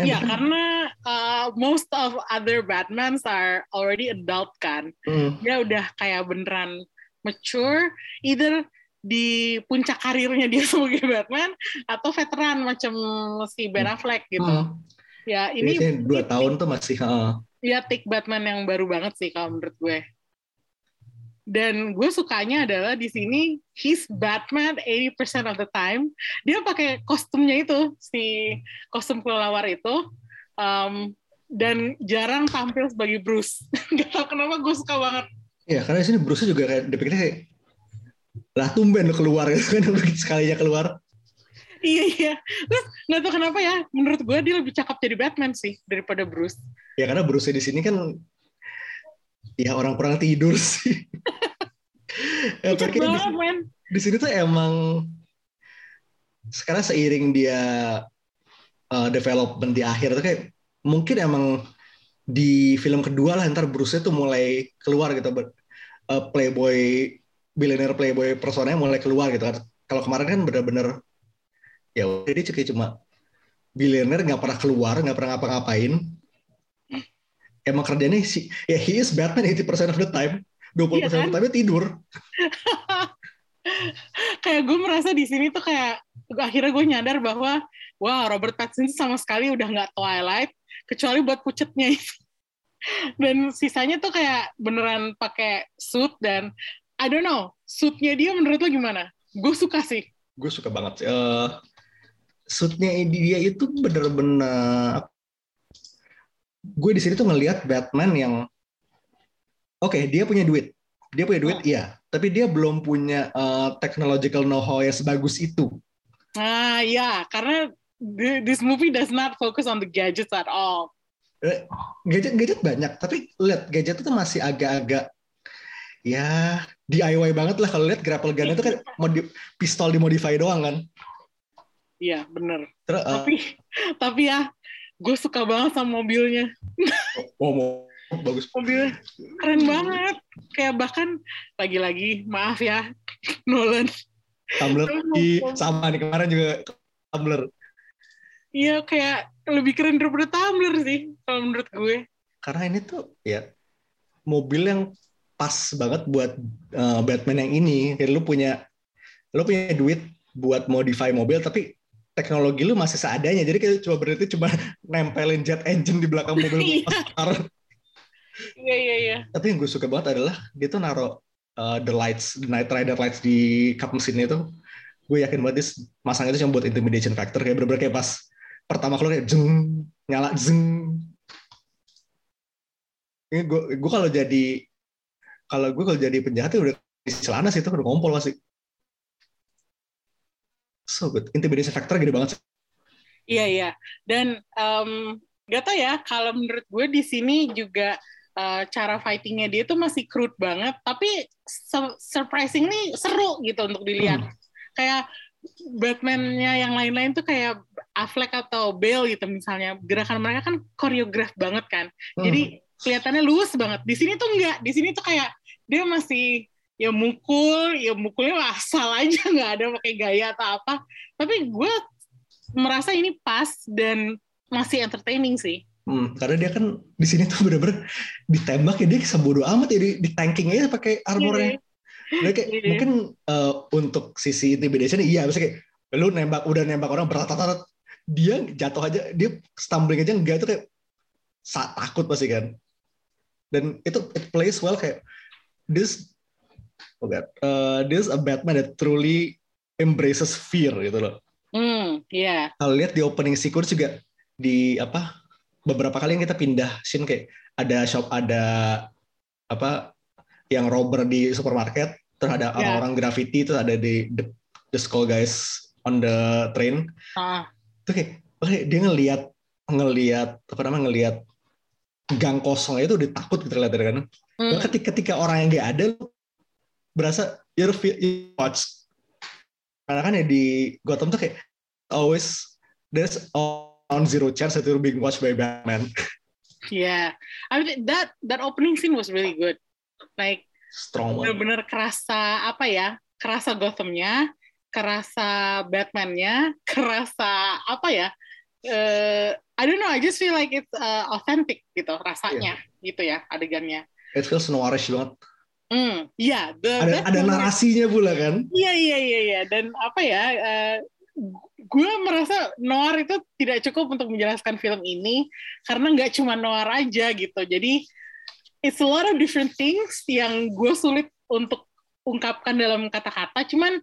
Iya, bener. karena uh, most of other Batmans are already adult kan. Hmm. Dia udah kayak beneran mature, either di puncak karirnya dia sebagai Batman atau veteran macam si Ben Affleck gitu. Hmm. Ya Ini dua tahun tuh masih heeh. ya take Batman yang baru banget sih kalau menurut gue. Dan gue sukanya adalah di sini he's Batman 80% of the time. Dia pakai kostumnya itu si kostum kelelawar itu um, dan jarang tampil sebagai Bruce. Gak tau kenapa gue suka banget. Ya karena di sini Bruce juga kayak dipikirnya kayak lah tumben lu keluar gitu kan sekalinya keluar. Iya iya. Terus nggak tau kenapa ya. Menurut gue dia lebih cakep jadi Batman sih daripada Bruce. Ya karena Bruce di sini kan ya orang kurang tidur sih. ya, banget men. di sini tuh emang sekarang seiring dia uh, development di akhir tuh kayak mungkin emang di film kedua lah ntar Bruce tuh mulai keluar gitu ber- uh, playboy billionaire playboy personanya mulai keluar gitu kan kalau kemarin kan bener-bener ya kayak cuma billionaire nggak pernah keluar nggak pernah ngapa-ngapain emang kerjanya si ya he is Batman 80% of the time. 20% Iya of the kan? time tidur. Kayak gue merasa di sini tuh kayak akhirnya gue nyadar bahwa wah Robert Pattinson sama sekali udah nggak Twilight kecuali buat pucetnya itu. Dan sisanya tuh kayak beneran pakai suit dan I don't know suitnya dia menurut lo gimana? Gue suka sih. Gue suka banget sih. Eh, suitnya dia itu bener-bener gue di sini tuh ngelihat Batman yang oke dia punya duit. Dia punya duit iya. Tapi dia belum punya eh, technological know-how yang sebagus itu. Ah, ya, karena thi- this movie does not focus on the gadgets at all. Eh, gadget gadget banyak. Tapi lihat gadget itu masih agak-agak ya DIY banget lah kalau lihat. Grapple gun itu kan modi- pistol dimodify doang kan. Iya, bener. terus eh, Tapi, tapi ya, gue suka banget sama mobilnya. oh, mau bagus Mobilnya keren banget. Kayak bahkan lagi-lagi, maaf ya, Nolan. Tumblr di sama nih kemarin juga Tumblr Iya, kayak lebih keren daripada Tumblr sih, kalau menurut gue. karena ini tuh ya mobil yang pas banget buat uh, Batman yang ini. Kayak lu punya lu punya duit buat modify mobil tapi teknologi lu masih seadanya. Jadi kayak cuma berarti cuma nempelin jet engine di belakang mobil Iya. pasar. Iya, iya, iya. Tapi yang gue suka banget adalah dia tuh naro uh, the lights, the night rider lights di cup mesin itu. Gue yakin banget dia masang itu cuma buat intimidation factor kayak bener-bener kayak pas pertama keluar kayak jeng nyala jeng. Ini gue gue kalau jadi kalau gue kalau jadi penjahat ya udah di celana sih itu udah ngompol pasti. So good. Intimidation factor gede banget. Iya iya. Dan um, gak tau ya kalau menurut gue di sini juga uh, cara fightingnya dia tuh masih crude banget, tapi su- surprisingly seru gitu untuk dilihat. Hmm. Kayak Batman-nya yang lain-lain tuh kayak Affleck atau Bale gitu misalnya gerakan mereka kan koreograf banget kan. Hmm. Jadi kelihatannya luas banget. Di sini tuh enggak. Di sini tuh kayak dia masih ya mukul, ya mukulnya asal aja nggak ada pakai gaya atau apa. Tapi gue merasa ini pas dan masih entertaining sih. Hmm, karena dia kan di sini tuh bener-bener ditembak ya dia sebodoh amat ya di, di tanking aja pakai armornya. Dia kayak Iya. mungkin eh, untuk sisi intimidation iya bisa kayak lu nembak udah nembak orang berat dia jatuh aja dia stumbling aja enggak itu kayak sa- takut pasti kan. Dan itu it plays well kayak this oh God, eh, this a Batman that truly embraces fear gitu loh Hmm, iya. kalau lihat di opening sequence juga di apa beberapa kali yang kita pindah scene kayak ada shop ada apa yang robber di supermarket terus ada Ya. orang-orang graffiti terus ada di the, the skull guys on the train Ah, itu kayak oke dia ngelihat ngelihat apa namanya ngelihat gang kosong itu udah takut gitu lihat kan hmm. ketika ketika orang yang dia ada lu berasa you're feel you watch karena kan ya di Gotham tuh kayak always there's on zero chance that you're being watched by Batman Yeah, I mean that that opening scene was really good. Like strong bener-bener kerasa apa ya? Kerasa Gothamnya, kerasa Batman-nya, kerasa apa ya? eh I don't know. I just feel like it's uh, authentic gitu rasanya, gitu ya adegannya. it feels noirish banget Hmm, iya. the- ada ada moment- narasinya pula kan Iya iya iya iya dan apa ya? eh, gue merasa noir itu tidak cukup untuk menjelaskan film ini karena nggak cuma noir aja gitu. Jadi it's a lot of different things yang gue sulit untuk ungkapkan dalam kata-kata. Cuman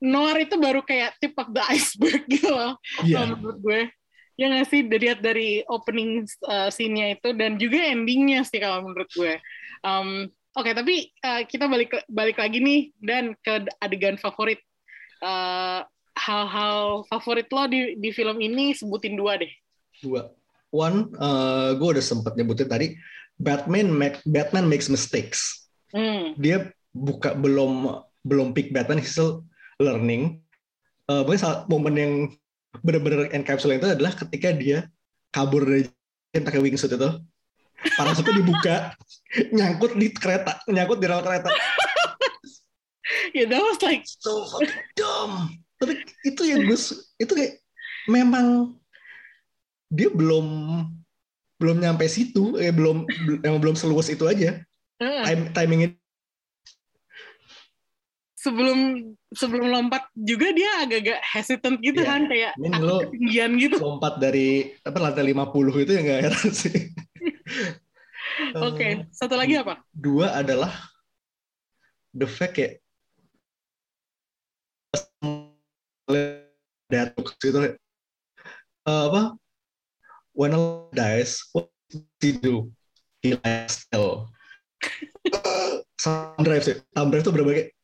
noir itu baru kayak tip of the iceberg gitu loh kalau menurut gue. Ya nggak sih dilihat dari opening uh, scene-nya itu dan juga endingnya sih kalau menurut gue. Um, Oke, tapi uh, kita balik balik lagi nih dan ke adegan favorit. Uh, hal-hal favorit lo di di film ini sebutin dua deh. dua one eh, gue udah sempet nyebutin tadi Batman make, Batman makes mistakes Hmm. dia buka belum belum pick Batman he's still learning Eh mungkin salah momen yang benar-benar encapsulate itu adalah ketika dia kabur dari pakai wingsuit itu parasutnya dibuka nyangkut di kereta nyangkut di rel kereta. Ya, that was like so fucking dumb. Tapi itu yang gue su- itu kayak memang dia belum belum nyampe situ eh belum emang belum seluas itu aja. Uh, Time, timingnya. Sebelum sebelum lompat juga dia agak-agak hesitant gitu Iya. kan kayak Min, takut lo- ketinggian gitu. lompat dari apa lantai 50 itu ya nggak heran sih Oke, Eh, satu lagi apa? dua adalah the fact apa? When a dies what he do? He lies still. Thumb drive sih. Thumb drive tuh berbagai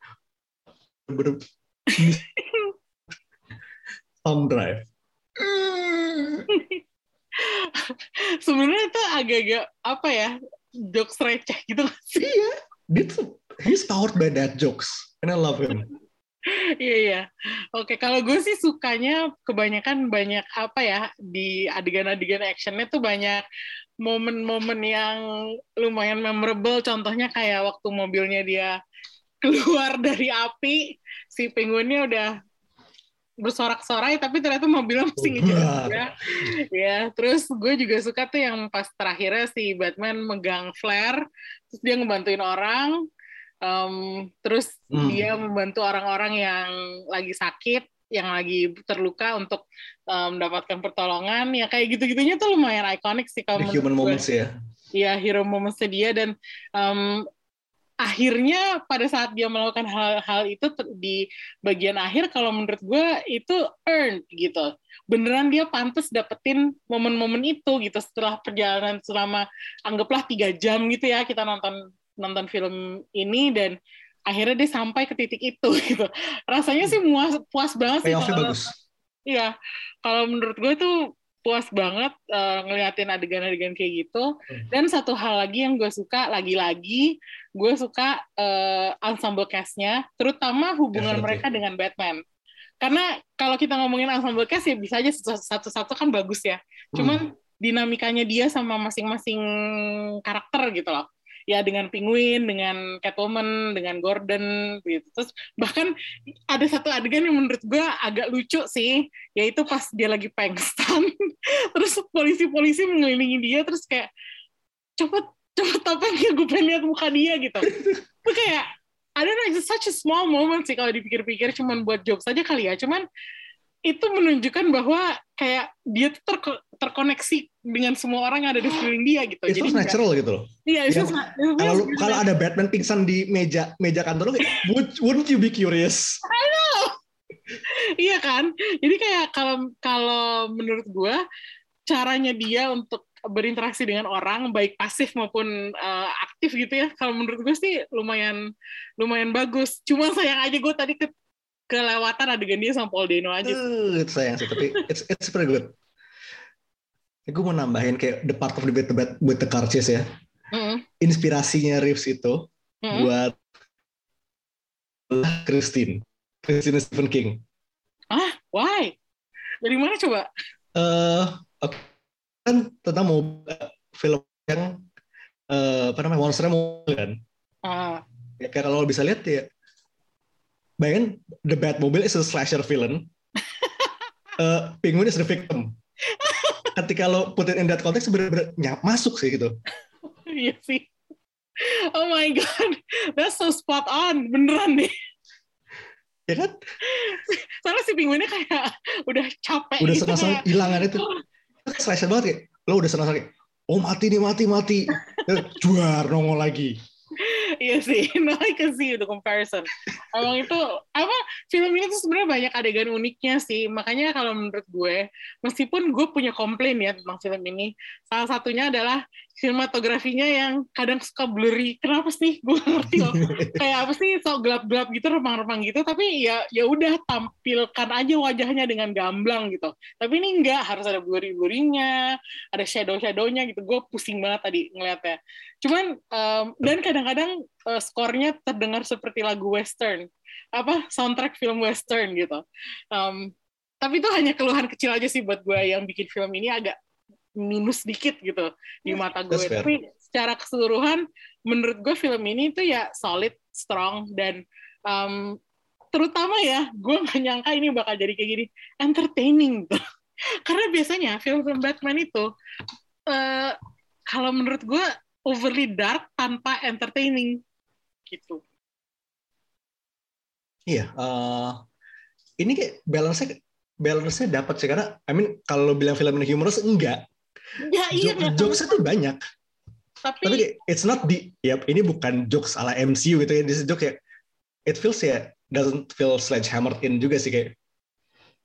Thumb drive Sebenarnya itu agak-agak apa ya jokes receh gitu nggak sih. iya dia tuh he's powered by that jokes and I love him Iya iya. Oke, kalau gue sih sukanya kebanyakan banyak apa ya di adegan-adegan actionnya tuh banyak momen-momen yang lumayan memorable. Contohnya kayak waktu mobilnya dia keluar dari api, si penguinnya udah bersorak-sorai tapi ternyata mobilnya masih ngejar dia. Ya, terus gue juga suka tuh yang pas terakhirnya si Batman megang flare, terus dia ngebantuin orang, em, terus Hmm. dia membantu orang-orang yang lagi sakit, yang lagi terluka untuk em, mendapatkan pertolongan. Ya kayak gitu-gitunya tuh lumayan ikonik sih kalau the human moments ya ya hero moments dia dan em, akhirnya pada saat dia melakukan hal-hal itu di bagian akhir kalau menurut gue itu earned gitu. Beneran dia pantas dapetin momen-momen itu gitu. Setelah perjalanan selama anggaplah tiga jam gitu ya kita nonton nonton film ini dan akhirnya dia sampai ke titik itu gitu. Rasanya sih muas puas banget sih kalau- bagus. Iya, kalau menurut gue tuh puas banget eh, ngeliatin adegan-adegan kayak gitu. Hmm. Dan satu hal lagi yang gue suka, lagi-lagi gue suka eh, ensemble cast-nya, terutama hubungan mereka dengan Batman. Karena kalau kita ngomongin ensemble cast ya bisa aja satu-satu kan bagus ya. Cuman dinamikanya dia sama masing-masing karakter gitu loh. Ya dengan Penguin, dengan Catwoman, dengan Gordon gitu. Terus bahkan ada satu adegan yang menurut gue agak lucu sih, yaitu pas dia lagi pengsan, terus polisi-polisi mengelilingi dia, terus kayak cepet cepet topengnya gue pengen lihat muka dia gitu. Itu kayak I don't know, it's such a small moment sih kalau dipikir-pikir cuman buat jokes aja kali ya. Cuman itu menunjukkan bahwa kayak dia tuh terko- terkoneksi dengan semua orang yang ada di sekeliling dia gitu. itu Jadi natural gitu loh Iya, itu Ya, kalau kalau ada Batman pingsan di meja meja kantor kayak would, wouldn't you be curious Iya kan? Jadi kayak kalau kalau menurut gua caranya dia untuk berinteraksi dengan orang baik pasif maupun eh, aktif gitu ya. Kalau menurut gue sih lumayan lumayan bagus. Cuma sayang aja gue tadi ke kelewatan adegan dia sama Paul Dano aja. Uh, itu sayang sih tapi it's it's pretty good ya, gue mau nambahin kayak the part of the debate about with the car chase ya Mm-mm. inspirasinya Reeves itu Mm-mm. buat Christine Christine Stephen King Ah, why? Dari mana coba? eh oke. kan tentang mau film yang eh, apa namanya monsternya mau kan Ah, ya kalau lo bisa lihat ya bayangin the Batmobile is a slasher villain. Uh, Penguin is the victim. Ketika lo put it in that context bener-bener nyap masuk sih gitu. Iya sih. Oh my god, that's so spot on, beneran deh. ya kan? Soalnya si penguinnya kayak udah capek udah gitu kayak, hilangan itu. Kan slasher banget kayak lo udah senang-senang kayak oh mati nih mati mati. Juar nongol lagi Iya sih, no I can see the comparison. Emang itu apa film ini tuh sebenarnya banyak adegan uniknya sih. Makanya kalau menurut gue, meskipun gue punya komplain ya tentang film ini, salah satunya adalah sinematografinya yang kadang suka blurry. Kenapa sih? Gue ngerti loh. Kayak apa sih sok gelap-gelap gitu, remang-remang gitu. Tapi ya ya udah tampilkan aja wajahnya dengan gamblang gitu. Tapi ini enggak harus ada blurry-blurrynya, ada shadow-shadownya gitu. Gue pusing banget tadi ngeliatnya. Cuman em, dan kadang-kadang eh, skornya terdengar seperti lagu western, apa soundtrack film western gitu. Em, tapi itu hanya keluhan kecil aja sih buat gue yang bikin film ini agak minus dikit gitu di mata gue. that's fair. Tapi secara keseluruhan, menurut gue film ini tuh ya solid, strong dan em, terutama ya gue nggak nyangka ini bakal jadi kayak gini entertaining gitu. Karena biasanya film-film Batman itu eh, kalau menurut gue overly dark tanpa entertaining gitu. Iya, eh, ini kayak balance-nya balance-nya dapat sih karena I mean kalau lo bilang film ini humorous enggak. Ya iya, Jok- jokes-nya tuh banyak. tapi, Tapi kayak, it's not di ya ini bukan jokes ala MCU gitu ya. This is joke kayak it feels ya doesn't feel sledgehammered in juga sih kayak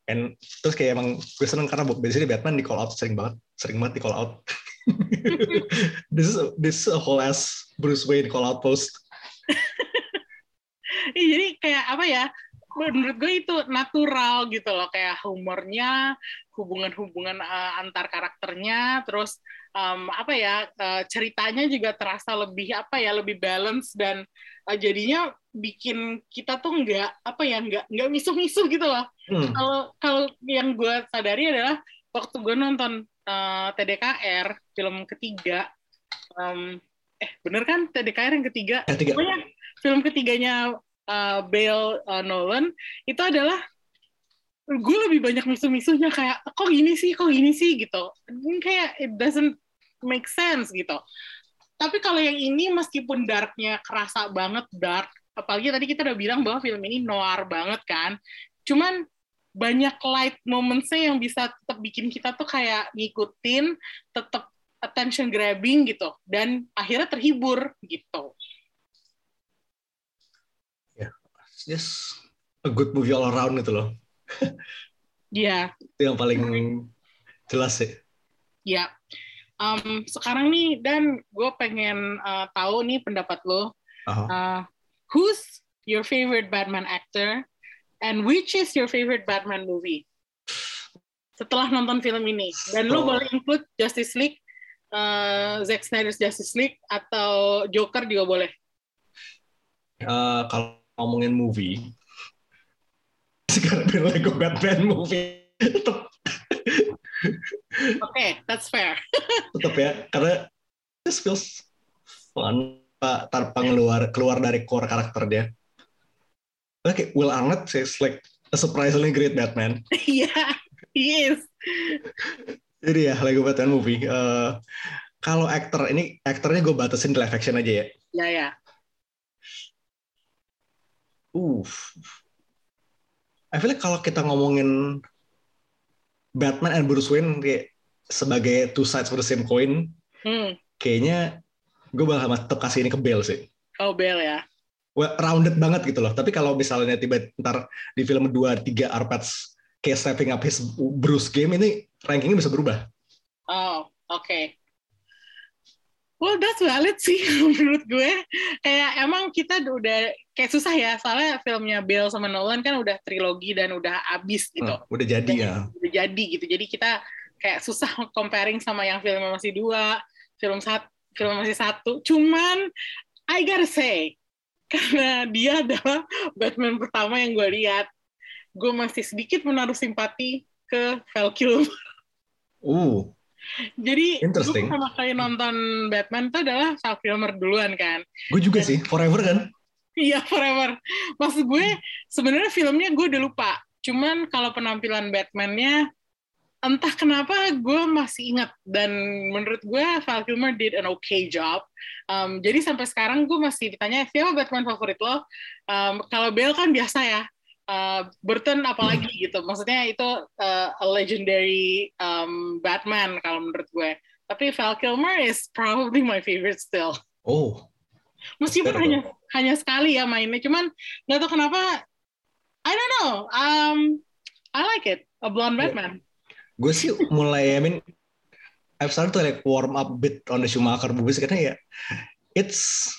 And terus kayak emang gue seneng karena biasanya Batman di call out sering banget, sering banget di call out. this is a, this is a whole ass Bruce Wayne call out post. Iya, jadi kayak apa ya? Menurut gue itu natural gitu loh, kayak humornya, hubungan-hubungan uh, antar karakternya, terus um, apa ya uh, ceritanya juga terasa lebih apa ya lebih balance dan uh, jadinya bikin kita tuh nggak apa ya nggak nggak misuh-misuh gitu loh. Hmm. Kalau kalau yang gue sadari adalah waktu gue nonton uh, TDKR film ketiga, um, eh bener kan TDKR yang ketiga? Ketiga. Pokoknya film ketiganya uh, Bale uh, Nolan itu adalah gue lebih banyak misuh-misuhnya kayak kok gini sih kok gini sih? gitu. Kayak it doesn't make sense gitu. Tapi kalau yang ini meskipun darknya kerasa banget dark apalagi tadi kita udah bilang bahwa film ini noir banget kan cuman banyak light momentsnya yang bisa tetap bikin kita tuh kayak ngikutin tetap attention grabbing gitu dan akhirnya terhibur gitu. Just a good movie all around gitu loh. Ya Itu yang paling jelas sih. ya Um, sekarang nih dan gue pengen uh, tahu nih pendapat lo Aha. Uh, who's your favorite Batman actor and which is your favorite Batman movie? Setelah nonton film ini, dan lo Oh. boleh include Justice League, uh, Zack Snyder's Justice League atau Joker juga boleh. Eh, kalau ngomongin movie, sekarang bilang Lego Batman movie tetap Oke, that's fair. tetap ya karena this feels fun pak tanpa keluar keluar dari core karakter dia. Oke, Will Arnett is like a surprisingly great Batman. Iya, he is. Jadi ya Lego Batman movie. Eh, kalau aktor ini aktornya gue batasin di live action aja ya. Ya ya. Uh, I feel like kalau kita ngomongin Batman and Bruce Wayne kayak sebagai two sides of the same coin, Hmm. kayaknya gue bakal tetap kasih ini ke Bale sih. Oh Bell ya. Well, rounded banget gitu loh. Tapi kalau misalnya tiba ntar di film 2, 3 Arpats kayak stepping up his Bruce game ini rankingnya bisa berubah. Oh, oke. Well, that's valid sih menurut gue. Kayak emang kita udah kayak susah ya, soalnya filmnya Bale sama Nolan kan udah trilogi dan udah abis gitu. Hmm, udah jadi ya. Udah jadi gitu. Jadi kita kayak susah comparing sama yang filmnya masih dua, film satu, film masih satu. Cuman I gotta say, karena dia adalah Batman pertama yang gue lihat, gue masih sedikit menaruh simpati ke Val Kilmer. Uh, Jadi gue sama kali nonton Batman itu adalah Val Kilmer duluan kan. gue juga sih, Forever kan. Iya forever. Maksud gue sebenarnya filmnya gue udah lupa. Cuman kalau penampilan Batman-nya entah kenapa gue masih ingat dan menurut gue Val Kilmer did an okay job. Um, jadi sampai sekarang gue masih ditanya siapa Batman favorit lo. Um, kalau Bale kan biasa ya. Uh, Burton apalagi gitu. Maksudnya itu uh, a legendary um, Batman kalau menurut gue. Tapi Val Kilmer is probably my favorite still. Oh, Meskipun hanya hanya sekali ya mainnya, cuman nggak tahu kenapa. I don't know. Um, I like it. A blonde. Batman. gue sih mulai, I mean, I've started to like warm up a bit on the Schumacher movies karena ya, it's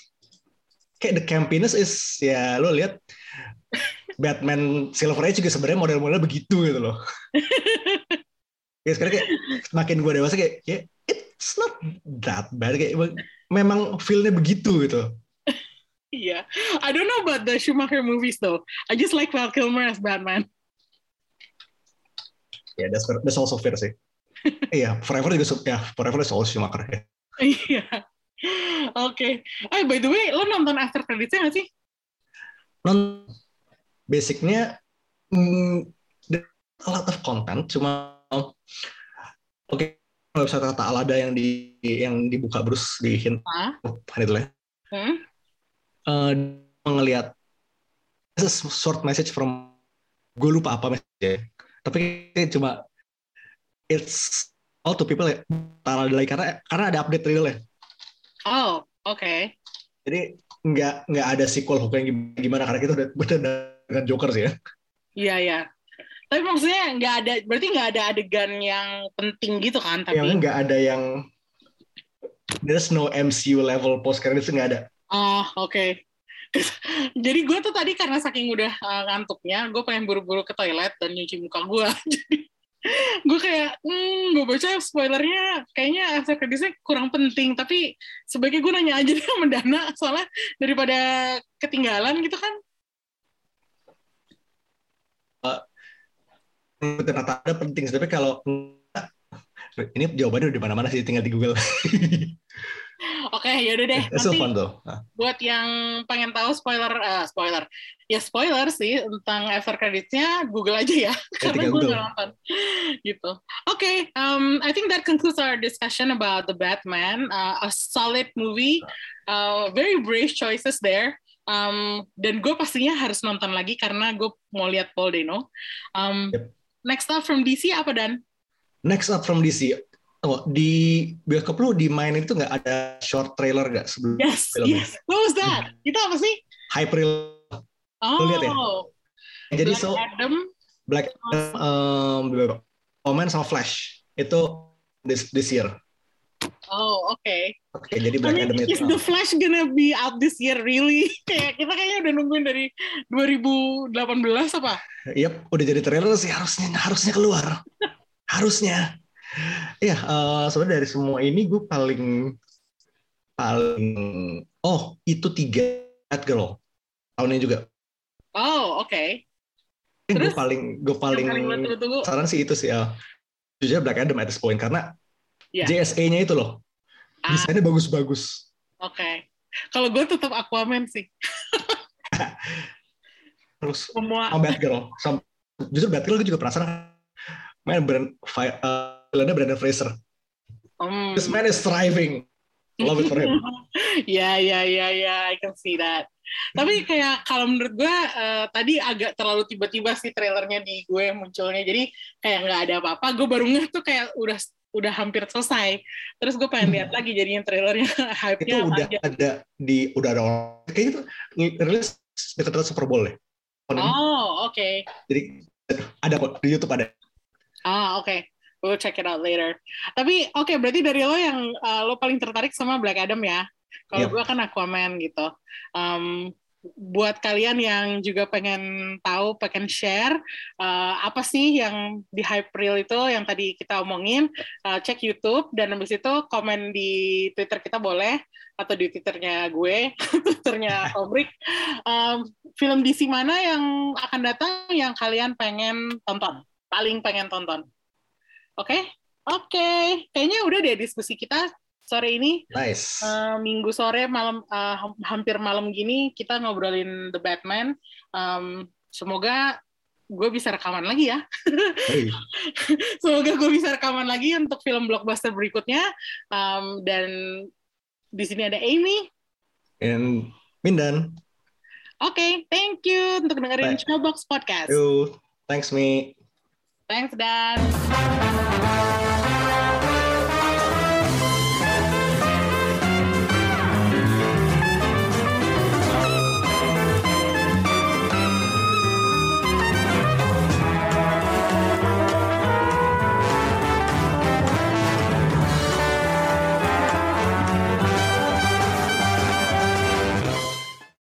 kayak the campiness is ya lo lihat Batman Silver Age juga sebenarnya model-modelnya begitu gitu loh. ya sekarang kayak makin gue dewasa kayak ya it's not that bad kayak memang feel-nya begitu gitu. Iya. I don't know about the Schumacher movies though. I just like Val Kilmer as Batman. Ya that's, that's also fair sih. Iya, Forever juga ya Forever is also Schumacher ya. Iya. Oke. Eh by the way, lo nonton after credits-nya nggak sih? non basicnya mm, a lot of content cuma oke kalau bisa kata Alada yang di yang dibuka Bruce di hint. Oh, itu lah Hmm? Eh, ngelihat this is short message from gue lupa apa message tapi cuma it's all to people ya Alada lagi karena karena ada update realnya. Oh, oke. jadi nggak nggak ada sequel hook yang gimana, karena kita udah udah dengan Joker sih ya Iya, iya. Tapi maksudnya nggak ada, berarti nggak ada adegan yang penting gitu kan? Tapi Yang nggak ada yang there's no MCU level post credits nggak ada. Oh, oke. Jadi gue tuh tadi karena saking udah uh, ngantuknya, gue pengen buru-buru ke toilet dan nyuci muka gue. Jadi gue kayak, hmm, gue baca spoilernya kayaknya after creditsnya kurang penting. Tapi sebaiknya gue nanya aja deh sama Dana, soalnya daripada ketinggalan gitu kan. Ternyata ada penting, tapi kalau ini jawabannya udah di mana-mana sih, tinggal di Google. Oke, yaudah deh. It's so Nanti fun tuh. Nah, buat yang pengen tahu spoiler, eh, spoiler. Ya spoiler sih tentang after creditsnya, Google aja ya. Karena tinggal gue Google. nggak nonton. gitu. Oke, um, I think that concludes our discussion about the Batman. Uh, a solid movie, uh, very brave choices there. Um, dan gue pastinya harus nonton lagi karena gue mau lihat Paul Dano. Um, Yep. Next up from DC apa dan? Next up from DC. Oh, di bioskop lu di main itu nggak ada short trailer nggak sebelum Yes, filmnya? yes. What was that? Itu apa sih? Hype reel. Oh, Lu lihat ya? Jadi Black so Adam. Black um, Omen sama Flash itu this this year. Oh, oke. Oke, jadi I Black mean, Adam itu. is The Flash gonna be out this year really? Kayak kita kayaknya udah nungguin dari 2018 apa? Yap, udah jadi trailer sih harusnya harusnya keluar. harusnya. Iya, eh, sebenarnya dari semua ini gue paling paling oh itu tiga Batgirl tahun ini juga. Oh, oke. Gue Terus? paling gue paling, Yang paling tunggu-tunggu. saran sih itu sih ya. Jujur Black Adam at this point karena Iya. JSA-nya itu loh. Ah, Desainnya bagus-bagus. oke. Kalau gue tetap Aquaman sih. Terus Semua. sama Batgirl. Sama, justru Batgirl gue juga penasaran. Man, brand, uh, Brandon Fraser. Hmm. This man is thriving. Love it for him. Ya, ya, ya, ya, I can see that. Tapi kayak kalau menurut gue eh, tadi agak terlalu tiba-tiba sih trailernya di gue munculnya. Jadi kayak nggak ada apa-apa. Gue baru ngeh tuh kayak udah udah hampir selesai. Terus gue pengen lihat lagi jadinya trailernya itu hype-nya udah aja. ada di udah ada kayaknya itu rilis dekat Super Bowl ya. Oh, oke. Jadi ada kok di YouTube ada. Ah, oke. We'll check it out later. Tapi oke, berarti dari lo yang uh, lo paling tertarik sama Black Adam ya. Kalau Yep. gue kan Aquaman gitu. Um, buat kalian yang juga pengen tahu, pengen share uh, apa sih yang di hype reel itu yang tadi kita omongin, uh, cek YouTube dan habis itu komen di Twitter kita boleh atau di Twitternya gue, Twitternya Obrik. Um, film DC mana yang akan datang yang kalian pengen tonton, paling pengen tonton? Oke, oke. Kayaknya udah deh diskusi kita sore ini. Nice. Eh, minggu sore malam ham- hampir malam gini kita ngobrolin The Batman. Em, semoga gue bisa rekaman lagi ya. Hey, Semoga gue bisa rekaman lagi untuk film blockbuster berikutnya. Em, dan di sini ada Amy. and Mindan. Oke, thank you untuk dengerin. Showbox Podcast. Yo, thanks me. Thanks, Dan.